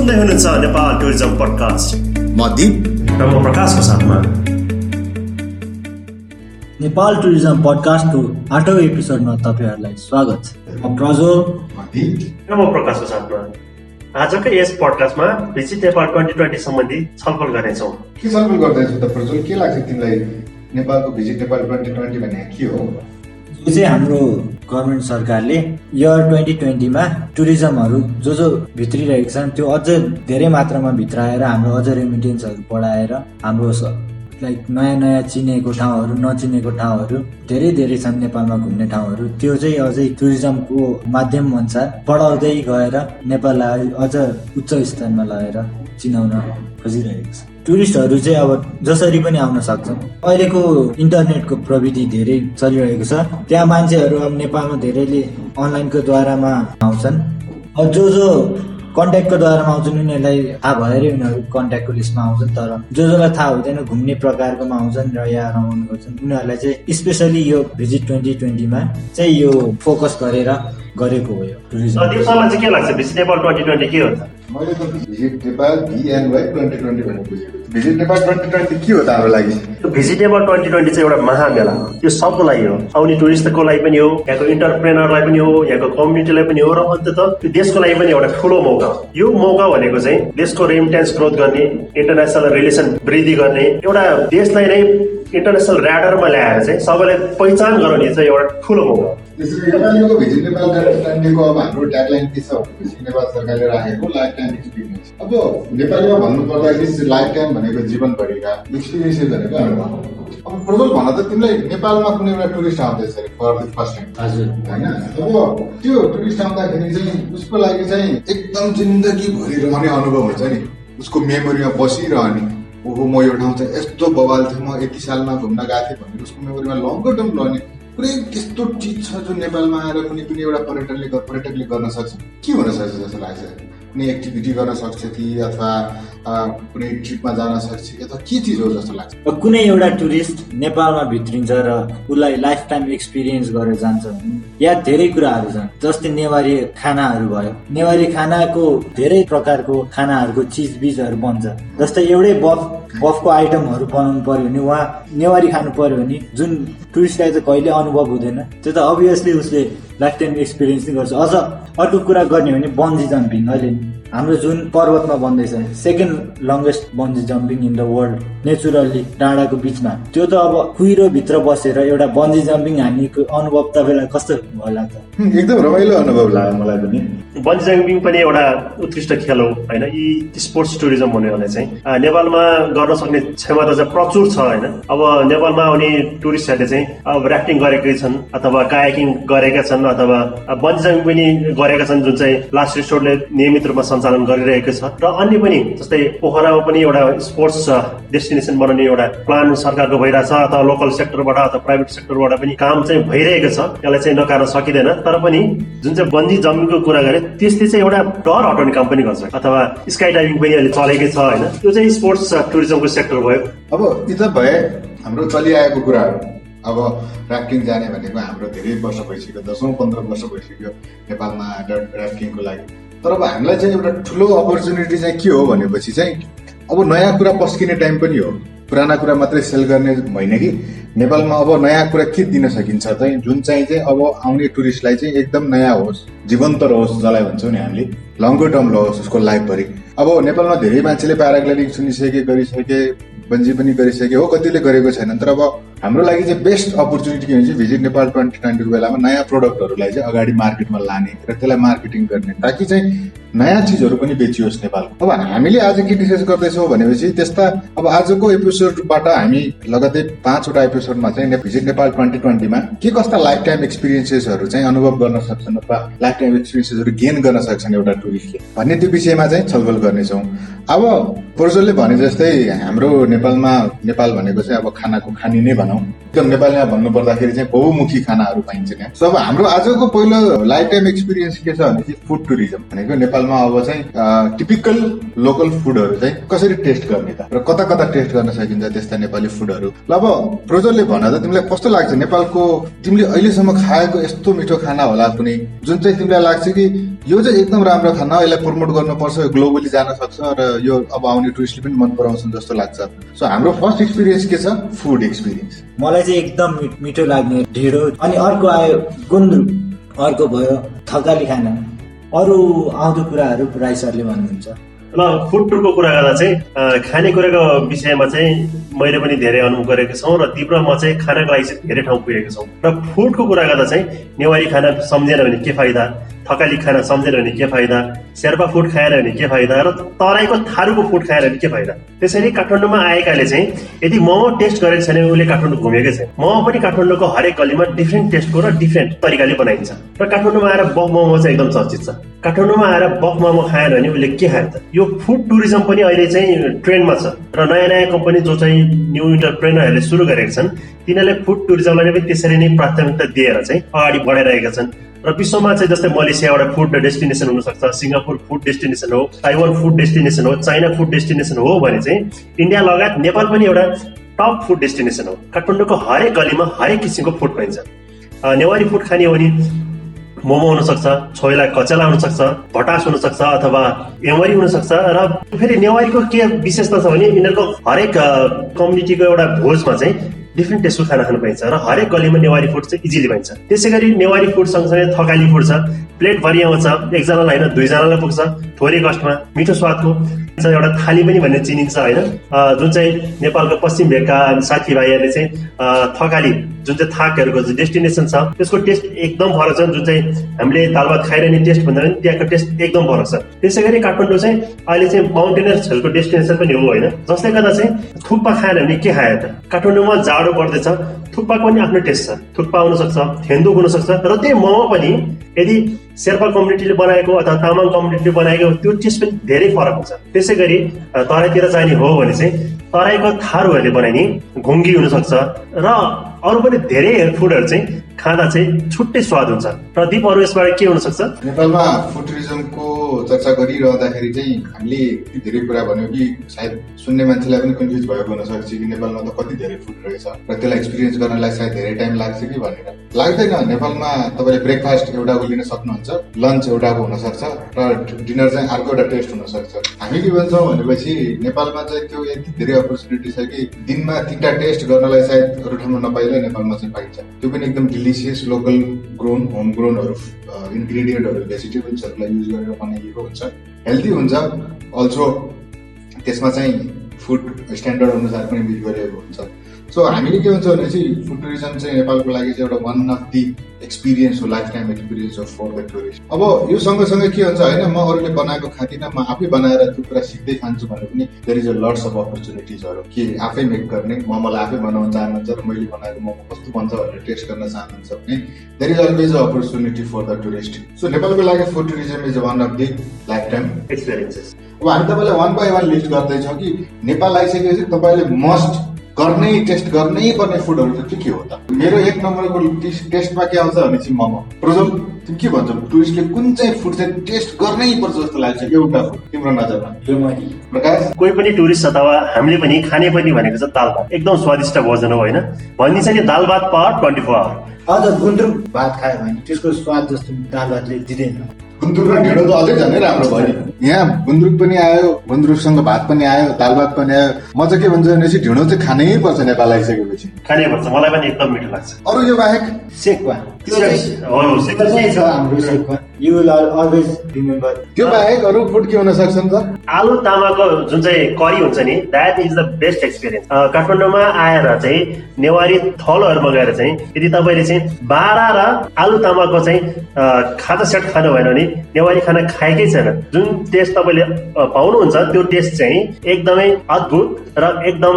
सुन्दै हुनुहुन्छ Nepal tourism podcast. म दिप। र म प्रकाशको साथमा। नेपाल टुरिज्म पडकास्टको आठौँ एपिसोडमा तपाईँहरूलाई स्वागत। छ म प्रज्वल र म प्रकाशको साथमा। आजकै यस पडकास्टमा भिजिट नेपाल ट्वेन्टी ट्वेन्टी सम्बन्धी छलफल गर्नेछौँ। के छलफल गर्दैछु त प्रज्वल के लाग्छ तिमीलाई नेपालको भिजिट नेपाल ट्वेन्टी ट्वेन्टी भन्ने? के हो? यो चाहिँ हाम्रो गभर्मेन्ट सरकारले इयर ट्वेन्टी ट्वेन्टीमा टुरिज्महरू जो जो भित्रिरहेको छन् त्यो अझ धेरै मात्रामा भित्राएर हाम्रो अझ रेमिटेन्सहरू बढाएर हाम्रो लाइक नयाँ नयाँ चिनेको ठाउँहरू नचिनेको ठाउँहरू धेरै धेरै छन् नेपालमा घुम्ने ठाउँहरू त्यो चाहिँ अझै टुरिज्मको माध्यम अनुसार बढाउँदै गएर नेपाललाई अझ उच्च स्तरमा लगेर चिनाउन खोजिरहेको छ। टुरिस्टहरू चाहिँ अब जसरी पनि आउन सक्छन्। अहिलेको इन्टरनेटको प्रविधि धेरै चलिरहेको छ। त्यहाँ मान्छेहरू अब नेपालमा धेरैले अनलाइनको द्वारामा आउँछन्। अब जो जो कन्ट्याक्टको द्वारामा आउँछन् उनीहरूलाई थाहा भएरै उनीहरू कन्ट्याक्टको लिस्टमा आउँछन्। तर जो जसलाई थाहा हुँदैन घुम्ने प्रकारकोमा आउँछन् र यहाँ रमाउनु गर्छन् उनीहरूलाई चाहिँ स्पेसली यो भिजिट ट्वेन्टी ट्वेन्टीमा चाहिँ यो फोकस गरेर गरेको हो यो टुरिज्म। दिवसमा चाहिँ के लाग्छ? भिजिट नेपाल ट्वेन्टी ट्वेन्टी के हो? त मैले त visit Nepal VNY twenty twenty भनेर बुझेको छु। भिजिट नेपाल ट्वेन्टी ट्वेन्टी के हो त हाम्रो लागि? यो भिजिट नेपाल ट्वेन्टी ट्वेन्टी चाहिँ एउटा महामेला हो। यो सबको लागि हो। आउने टुरिस्टको लागि पनि हो यहाँको इन्टरप्रेनरलाई पनि हो यहाँको कम्युनिटीलाई पनि हो र अन्त त्यो देशको लागि पनि एउटा ठुलो मौका हो। यो मौका भनेको चाहिँ देशको रेमिटेन्स ग्रोथ गर्ने इन्टरनेसनल रिलेसन वृद्धि गर्ने एउटा देशलाई नै इन्टरनेसनल ऱ्याडरमा ल्याएर चाहिँ सबैलाई पहिचान गराउने चाहिँ एउटा ठुलो मौका हो। त्यसरी नेपालीको भिजिट नेपाल ट्वेन्टीको अब हाम्रो ट्यागलाइन के छ भनेपछि नेपाल सरकारले राखेको लाइफ टाइम एक्सपिरियन्स अब नेपालीमा भन्नु पर्दाखेरि लाइफ टाइम भनेको जीवनभरिका एक्सपिरियन्सेस भनेको अनुभव अब प्रज्वल भन त तिमीलाई नेपालमा कुनै एउटा टुरिस्ट आउँदैछ अरे फर द फर्स्ट टाइम हजुर। होइन? अब त्यो टुरिस्ट आउँदाखेरि चाहिँ उसको लागि चाहिँ एकदम जिन्दगीभरि रहने अनुभव हुन्छ नि। उसको मेमोरीमा बसिरहने ओहो म यो ठाउँ चाहिँ यस्तो बवाल थियो म यति सालमा घुम्न गएको थिएँ भनेर उसको मेमोरीमा लङ्गर टर्म रहने। कुनै त्यस्तो चिज छ जो नेपालमा आएर कुनै कुनै एउटा पर्यटनले पर्यटकले गर्न सक्छ? के हुन सक्छ जस्तो लाग्छ? कुनै एक्टिभिटी गर्न सक्छ कि अथवा कुनै ट्रिपमा जान सक्छ कि अथवा के चिज हो जस्तो लाग्छ? कुनै एउटा टुरिस्ट नेपालमा भित्रिन्छ र उसलाई लाइफ टाइम एक्सपिरियन्स गरेर जान्छ यहाँ धेरै कुराहरू छन्। जस्तै नेवारी खानाहरू भयो। नेवारी खानाको धेरै प्रकारको खानाहरूको चिज बिजहरू बन्छ। जस्तै एउटै बफ बफको आइटमहरू बनाउनु पर्यो भने उहाँ नेवारी खानु पर्यो भने जुन टुरिस्टलाई चाहिँ कहिले अनुभव हुँदैन त्यो त अभियसली उसले लाइफ टाइम एक्सपिरियन्स नै गर्छ। अझ अर्को कुरा गर्ने भने बन्जी जम्पिङ। अहिले हाम्रो जुन पर्वतमा बन्दैछ second longest bungee jumping in the world naturally डाँडाको बिचमा। त्यो त अब कुहिरो भित्र बसेर एउटा बन्जी जम्पिङ हान्नेको अनुभव तपाईँलाई कस्तो होला त? एकदम रमाइलो अनुभव लाग्यो मलाई पनि। बन्जी जम्पिङ पनि एउटा उत्कृष्ट खेल हो होइन? यी स्पोर्ट्स टुरिज्म भन्यो भने चाहिँ नेपालमा गर्न सक्ने क्षमता चाहिँ प्रचुर छ होइन? अब नेपालमा आउने टुरिस्टहरूले चाहिँ अब राफ्टिङ गरेकै छन् अथवा कायाकिङ गरेका छन् अथवा बन्जी जम्पिङ पनि गरेका छन् जुन चाहिँ लास्ट रिसोर्टले नियमित रूपमा सञ्चालन गरिरहेको छ र अन्य पनि जस्तै पोखरामा पनि एउटा स्पोर्ट्स डेस्टिनेसन बनाउने एउटा प्लान सरकारको भइरहेछ अथवा लोकल सेक्टरबाट अथवा प्राइभेट सेक्टरबाट पनि काम चाहिँ भइरहेको छ। यसलाई चाहिँ नकार्न सकिँदैन। तर पनि जुन चाहिँ बन्जी जम्पिङको कुरा गरे त्यसले चाहिँ एउटा डर हटाउने काम पनि गर्छ। अथवा स्काई डाइभिङ पनि अहिले चलेकै छ होइन? त्यो चाहिँ स्पोर्ट्स टुरिज्मको सेक्टर भयो। अब यी त भए हाम्रो चलिआएको कुराहरू। अब राफ्टिङ जाने भनेको हाम्रो धेरै वर्ष भइसक्यो दसौँ पन्ध्र वर्ष भइसक्यो नेपालमा राफ्टिङको लागि। तर अब हामीलाई चाहिँ एउटा ठुलो अपर्च्युनिटी चाहिँ के हो भनेपछि चाहिँ अब नयाँ कुरा पस्किने टाइम पनि हो। पुराना कुरा मात्रै सेल गर्ने होइन कि? नेपालमा अब नयाँ कुरा के दिन सकिन्छ चाहिँ? जुन चाहिँ चाहिँ अब आउने टुरिस्टलाई चाहिँ एकदम नयाँ होस् जीवन्त रहोस् जसलाई भन्छौँ नि हामीले। लङ्गर टर्म रहोस् उसको लाइफभरि अब नेपालमा धेरै मान्छेले प्याराग्लाइडिङ सुनिसके गरिसके बन्जी पनि गरिसके हो कतिले गरेको छैन। तर अब हाम्रो लागि चाहिँ बेस्ट अपर्च्युनिटी के हुन्छ भिजिट नेपाल ट्वेन्टी ट्वेन्टीको बेलामा नयाँ प्रोडक्टहरूलाई चाहिँ अगाडि मार्केटमा लाने र त्यसलाई मार्केटिङ गर्ने ताकि चाहिँ नयाँ चिजहरू पनि बेचियोस् नेपालको अब हामीले आज के डिस्कस गर्दैछौँ भनेपछि त्यस्ता अब आजको एपिसोडबाट हामी लगतै पाँचवटा एपिसोडमा चाहिँ भिजिट नेपाल ट्वेन्टी ट्वेन्टीमा के कस्ता लाइफ टाइम एक्सपिरियन्सेसहरू चाहिँ अनुभव गर्न सक्छन् अथवा लाइफ टाइम एक्सपिरियन्सेसहरू गेन गर्न सक्छन् एउटा भन्ने त्यो विषयमा चाहिँ छलफल गर्नेछौँ। अब पोर्जलले भने जस्तै हाम्रो नेपालमा नेपाल भनेको चाहिँ अब खानाको खानी नै भनौँ। एकदम नेपालीमा भन्नुपर्दाखेरि चाहिँ बहुमुखी खानाहरू पाइन्छ त्यहाँ सो अब हाम्रो आजको पहिलो लाइफ टाइम एक्सपिरियन्स के छ भने फुड टुरिज्म भनेको नेपालमा अब चाहिँ टिपिकल लोकल फुडहरू चाहिँ कसरी टेस्ट गर्ने त? र कता कता टेस्ट गर्न सकिन्छ त्यस्ता नेपाली फुडहरू ल अब प्रोजरले भन त तिमीलाई कस्तो लाग्छ? नेपालको तिमीले अहिलेसम्म खाएको यस्तो मिठो खाना होला कुनै? जुन चाहिँ तिमीलाई लाग्छ कि यो चाहिँ एकदम राम्रो खाना यसलाई प्रमोट गर्नुपर्छ यो ग्लोबली जान सक्छ र यो अब आउने टुरिस्टले पनि मन पराउँछन् जस्तो लाग्छ सो हाम्रो फर्स्ट एक्सपिरियन्स के छ? फुड एक्सपिरियन्स मलाई चाहिँ एकदम मिठो लाग्ने ढिँडो। अनि अर्को आयो गुन्द्रुक। अर्को भयो थकाली खाना। अरू आउँदो कुराहरू राई सरले भन्नुहुन्छ। ल फुड टुरको कुरा गर्दा चाहिँ खानेकुराको विषयमा चाहिँ मैले पनि धेरै अनुभव गरेको छौँ र तिम्रो म चाहिँ खानाको लागि चाहिँ धेरै ठाउँ पुगेको छौँ। र फुडको कुरा गर्दा चाहिँ नेवारी खाना सम्झेन भने के फाइदा? थकाली खाना सम्झेन भने के फाइदा? शेर्पा फुड खाएर भने के फाइदा? र तराईको थारूको फुड खाएर भने के फाइदा? त्यसरी काठमाडौँमा आएकाले चाहिँ यदि मोमो टेस्ट गरेको छैन उसले काठमाडौँ घुमेकै छैन। मोमो पनि काठमाडौँको हरेक गलीमा डिफ्रेन्ट टेस्टको र डिफ्रेन्ट तरिकाले बनाइन्छ। र काठमाडौँमा आएर बफ मोमो चाहिँ एकदम चर्चित छ। काठमाडौँमा आएर बफ मोमो खाएर भने उसले के खायो त यो फुड टुरिज्म पनि अहिले चाहिँ ट्रेन्डमा छ र नयाँ नयाँ कम्पनी जो चाहिँ न्यू इन्टरप्रेनरहरूले सुरु गरेका छन् तिनीहरूले फुड टुरिज्मलाई पनि त्यसरी नै प्राथमिकता दिएर चाहिँ अगाडि बढाइरहेका छन्। र विश्वमा चाहिँ जस्तै मलेसिया एउटा फुड डेस्टिनेसन हुनसक्छ सिङ्गापुर फुड डेस्टिनेसन हो ताइवान फुड डेस्टिनेसन हो चाइना फुड डेस्टिनेसन हो भने चाहिँ इन्डिया लगायत नेपाल पनि एउटा टप फुड डेस्टिनेसन हो। काठमाडौँको हरेक गलीमा हरेक किसिमको फुड पाइन्छ। नेवारी फुड खाने हो भने मोमो हुनसक्छ छोइला कचेला हुनसक्छ भटास हुनसक्छ अथवा एमरी हुनसक्छ र फेरि नेवारीको के विशेषता छ भने यिनीहरूको हरेक कम्युनिटीको एउटा भोजमा चाहिँ डिफ्रेन्ट टेस्टको खाना खानु पाइन्छ र हरेक गलीमा नेवारी फुड चाहिँ इजिली पाइन्छ। त्यसै गरी नेवारी फुड सँगसँगै थकाली फुड छ प्लेट भरि आउँछ एकजनालाई होइन दुईजनालाई पुग्छ थोरै कस्टमा मिठो स्वादको एउटा थाली पनि भन्ने चिनिन्छ होइन। जुन चाहिँ नेपालको पश्चिम भेगका साथीभाइहरूले चाहिँ थकाली जुन चाहिँ थाकहरूको जुन डेस्टिनेसन छ त्यसको टेस्ट एकदम फरक छ जुन चाहिँ हामीले दाल भात खाइरहने टेस्ट भन्दा पनि त्यहाँको टेस्ट एकदम फरक छ। त्यसै गरी काठमाडौँ चाहिँ अहिले चाहिँ माउन्टेनर्सहरूको डेस्टिनेसन पनि हो होइन। जसले गर्दा चाहिँ थुक्पा खाएन भने के खायो त? काठमाडौँमा जाडो पर्दैछ थुक्पाको पनि आफ्नो टेस्ट छ। थुक्पा हुनसक्छ थेन्दुक हुनसक्छ र त्यही मोमो पनि यदि शेर्पा कम्युनिटीले बनाएको अथवा तामाङ कम्युनिटीले बनाएको त्यो टेस्ट पनि धेरै फरक हुन्छ। त्यसै गरी तराईतिर जाने हो भने चाहिँ तराईको थारूहरूले बनाइने घुङ्गी हुनसक्छ र अरू पनि धेरै फुडहरू चाहिँ खाँदा चाहिँ छुट्टै स्वाद हुन्छ। र दिप अरू यसबाट के हुनसक्छ? नेपालमा फुड टुरिज्मको चर्चा गरिरहँदाखेरि चाहिँ हामीले धेरै कुरा भन्यो कि सायद सुन्ने मान्छेलाई पनि कन्फ्युज भएको हुनसक्छ कि नेपालमा त कति धेरै फुड रहेछ र त्यसलाई एक्सपिरियन्स गर्नलाई सायद धेरै टाइम लाग्छ कि भनेर। लाग्दैन नेपालमा तपाईँले ब्रेकफास्ट एउटाको लिन सक्नुहुन्छ लन्च एउटाको हुनसक्छ र डिनर चाहिँ अर्को एउटा टेस्ट हुनसक्छ। हामी के भन्छौँ भनेपछि नेपालमा चाहिँ त्यो यति धेरै अपर्च्युनिटी छ कि दिनमा तिनवटा टेस्ट गर्नलाई सायद अरू ठाउँमा नपाइला नेपालमा चाहिँ पाइन्छ त्यो पनि एकदम डिलिसियस लोकल ग्रोन होम ग्रोनहरू इन्ग्रिडियन्टहरू भेजिटेबल्सहरूलाई युज गरेर बनाइएको हुन्छ। हेल्दी हुन्छ अल्सो त्यसमा चाहिँ फुड स्ट्यान्डर्ड अनुसार पनि बिल गरिएको हुन्छ। सो हामीले के भन्छ भनेपछि फुड टुरिज्म चाहिँ नेपालको लागि चाहिँ एउटा वान अफ दि एक्सपिरियन्स हो लाइफ टाइम एक्सपिरियन्स हो फर द टुरिस्ट अब यो सँगसँगै के हुन्छ होइन म अरूले बनाएको खाँदिनँ म आफै बनाएर त्यो कुरा सिक्दै खान्छु भने पनि there is a lots of अपर्च्युनिटिजहरू कि आफै मेक गर्ने मोमोलाई आफै बनाउन चाहनुहुन्छ र मैले बनाएको मोमो कस्तो बन्छ भनेर टेस्ट गर्न चाहनुहुन्छ भने there is always a opportunity for the tourist so नेपालको लागि food tourism is one of the lifetime experiences अब हामी तपाईँलाई वान बाई वान लिस्ट गर्दैछौँ कि नेपाल आइसकेपछि तपाईँले मस्ट गर्नै टेस्ट गर्नै पर्ने फुडहरू चाहिँ के के हो त? मेरो एक नम्बरको टेस्ट- टेस्टमा के आउँछ भने चाहिँ मोमो। प्रोजल तिमी के भन्छौ? टुरिस्टले कुन चाहिँ फुड चाहिँ टेस्ट गर्नै पर्छ जस्तो लाग्छ? एउटा फुड तिम्रो नजरमा। प्रकाश? कोही पनि टुरिस्ट अथवा हामीले पनि खाने पनि भनेको चाहिँ दाल भात। एकदम स्वादिष्ट भोजन हो होइन? भनिन्छ नि दाल भात पावर ट्वेन्टी फोर आवर। अझ गुन्द्रुक भात खायो भने त्यसको स्वाद जस्तो दाल भातले दिँदैन। गुन्द्रुक र ढिँडो त अझै झनै राम्रो भयो नि। यहाँ गुन्द्रुक पनि आयो गुन्द्रुकसँग भात पनि आयो दाल भात पनि आयो। म चाहिँ के भन्छु भनेपछि ढिँडो चाहिँ खानै पर्छ नेपाल आइसकेपछि। खाने पर्छ। मलाई पनि एकदम मिठो लाग्छ। अरू यो बाहेक? सेक्वा त्यो चाहिँ हो, सेक्वा। त्यो चाहिँ छ हाम्रो sekuwa you will always remember त्यो बाहेक अरू फुड के हुन त आलु तामाको जुन चाहिँ करी हुन्छ नि that is the best experience काठमाडौँमा आएर चाहिँ नेवारी थलहरूमा गएर चाहिँ यदि तपाईँले चाहिँ बाह्र र आलु तामाको चाहिँ खाजा सेट खानु भएन भने नेवारी खाना खाएकै छैन। जुन टेस्ट तपाईँले पाउनुहुन्छ त्यो टेस्ट चाहिँ एकदमै अद्भुत र एकदम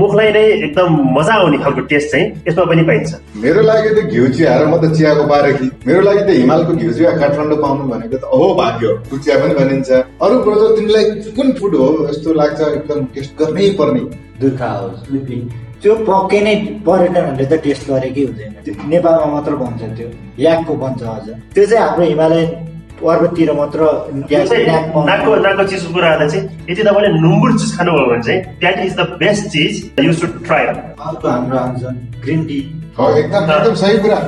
मुखलाई नै एकदम मजा आउने खालको टेस्ट चाहिँ यसमा पनि पाइन्छ। मेरो लागि त घिउ चिया म त चियाको बारेकी। मेरो लागि त हिमालको घिउ चिया काठमाडौँ पाउनु भनेको त अहो भाग्य। हो त्यो चिया पनि भनिन्छ। अरू ब्रदर तिमीलाई कुन फुड हो? यस्तो लाग्छ एकदम टेस्ट गर्नै पर्ने। दुर्खा लिपी त्यो पक्कै नै पर्यटनहरूले त टेस्ट गरेकै हुँदैन। नेपालमा मात्र बन्छ त्यो। याकको बन्छ अझ। त्यो चाहिँ हाम्रो हिमालयन पर्वततिर मात्र नाकको नाकको चिजको कुरा गर्दा चाहिँ यदि तपाईँले नुम्बुर चिज खानुभयो भने चाहिँ that is the best cheese you should try अर्को हाम्रो आउँछ ग्रिन टी। हो एकदम एकदम सही कुरा।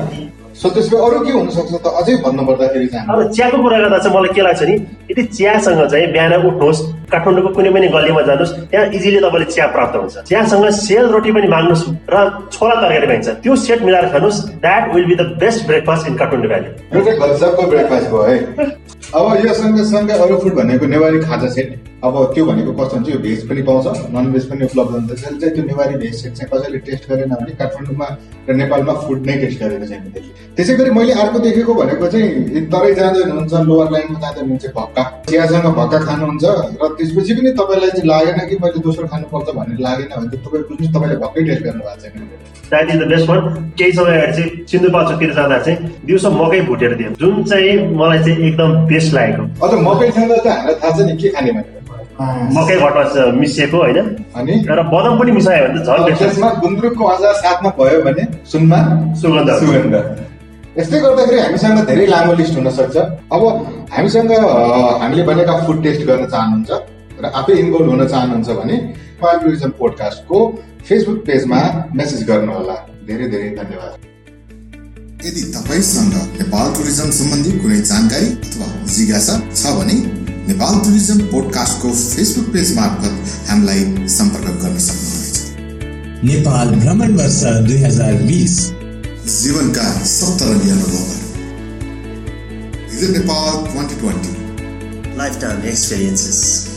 सो त्यसको अरू के हुनसक्छ त? अझै भन्नु पर्दाखेरि चाहिँ अब चियाको कुरा गर्दा चाहिँ मलाई के लाग्छ नि यदि चियासँग चाहिँ बिहान उठ्नुहोस् काठमाडौँको कुनै पनि गल्लीमा जानुहोस् त्यहाँ इजिली तपाईँले चिया प्राप्त हुन्छ। चियासँग सेल रोटी पनि माग्नुहोस् र छोला तरकारी पाइन्छ। त्यो सेट मिलाएर खानुहोस् that will be the best breakfast in Kathmandu valley यो चाहिँ गजबको ब्रेकफास्ट भयो है। अब यो सँगसँगै अरू फुड भनेको नेवारी खाजा सेट। अब त्यो भनेको कस्तो हुन्छ यो भेज पनि पाउँछ नन भेज पनि उपलब्ध हुन्छ। त्यसले चाहिँ त्यो नेवारी भेज सेट चाहिँ कसैले टेस्ट गरेन भने काठमाडौँमा र नेपालमा फुड नै टेस्ट गरेको छैन त्यसले त्यसै गरी मैले अर्को देखेको भनेको चाहिँ तरै जाँदै हुनुहुन्छ लोवर लाइनमा जाँदै हुनुहुन्छ भक्का। चियासँग भक्का खानुहुन्छ र त्यसपछि पनि तपाईँलाई चाहिँ लागेन कि मैले दोस्रो खानुपर्छ भन्ने लागेन भने चाहिँ तपाईँ बुझ्नुहोस् तपाईँले भक्कै टेस्ट गर्नु भएको छैन। That is the best one केही समय अगाडि चाहिँ सिन्धुपाल्चोकतिर जाँदा चाहिँ दिउँसो मकै भुटेर दियो जुन चाहिँ मलाई चाहिँ एकदम बेस्ट लागेको। अझ मकैसँग चाहिँ हामीलाई थाहा छ नि के खाने भनेर। मकै भटमा मिसिएको होइन? अनि? र बदाम पनि मिसायो भने त झन् त्यसमा गुन्द्रुकको अचार साथमा भयो भने सुनमा सुगन्ध। सुगन्ध। यस्तै गर्दाखेरि हामीसँग धेरै लामो लिस्ट हुन सक्छ अब हामीसँग हामीले भनेका फुड टेस्ट गर्न चाहनुहुन्छ र आफै इन्भल्भ हुन चाहनुहुन्छ भने नेपाल टुरिज्म पोडकास्टको फेसबुक पेजमा मेसेज गर्नुहोला। धेरै धेरै धन्यवाद। यदि तपाईँसँग नेपाल टुरिज्म सम्बन्धी कुनै जानकारी अथवा जिज्ञासा छ भने नेपाल टुरिज्म पोडकास्टको फेसबुक पेज मार्फत हामीलाई सम्पर्क गर्न सक्नुहुनेछ। नेपाल भ्रमण वर्ष दुई हजार बिस। जीवनका सप्तरङ्गी अनुभवहरू। Visit Nepal twenty twenty lifetime experiences.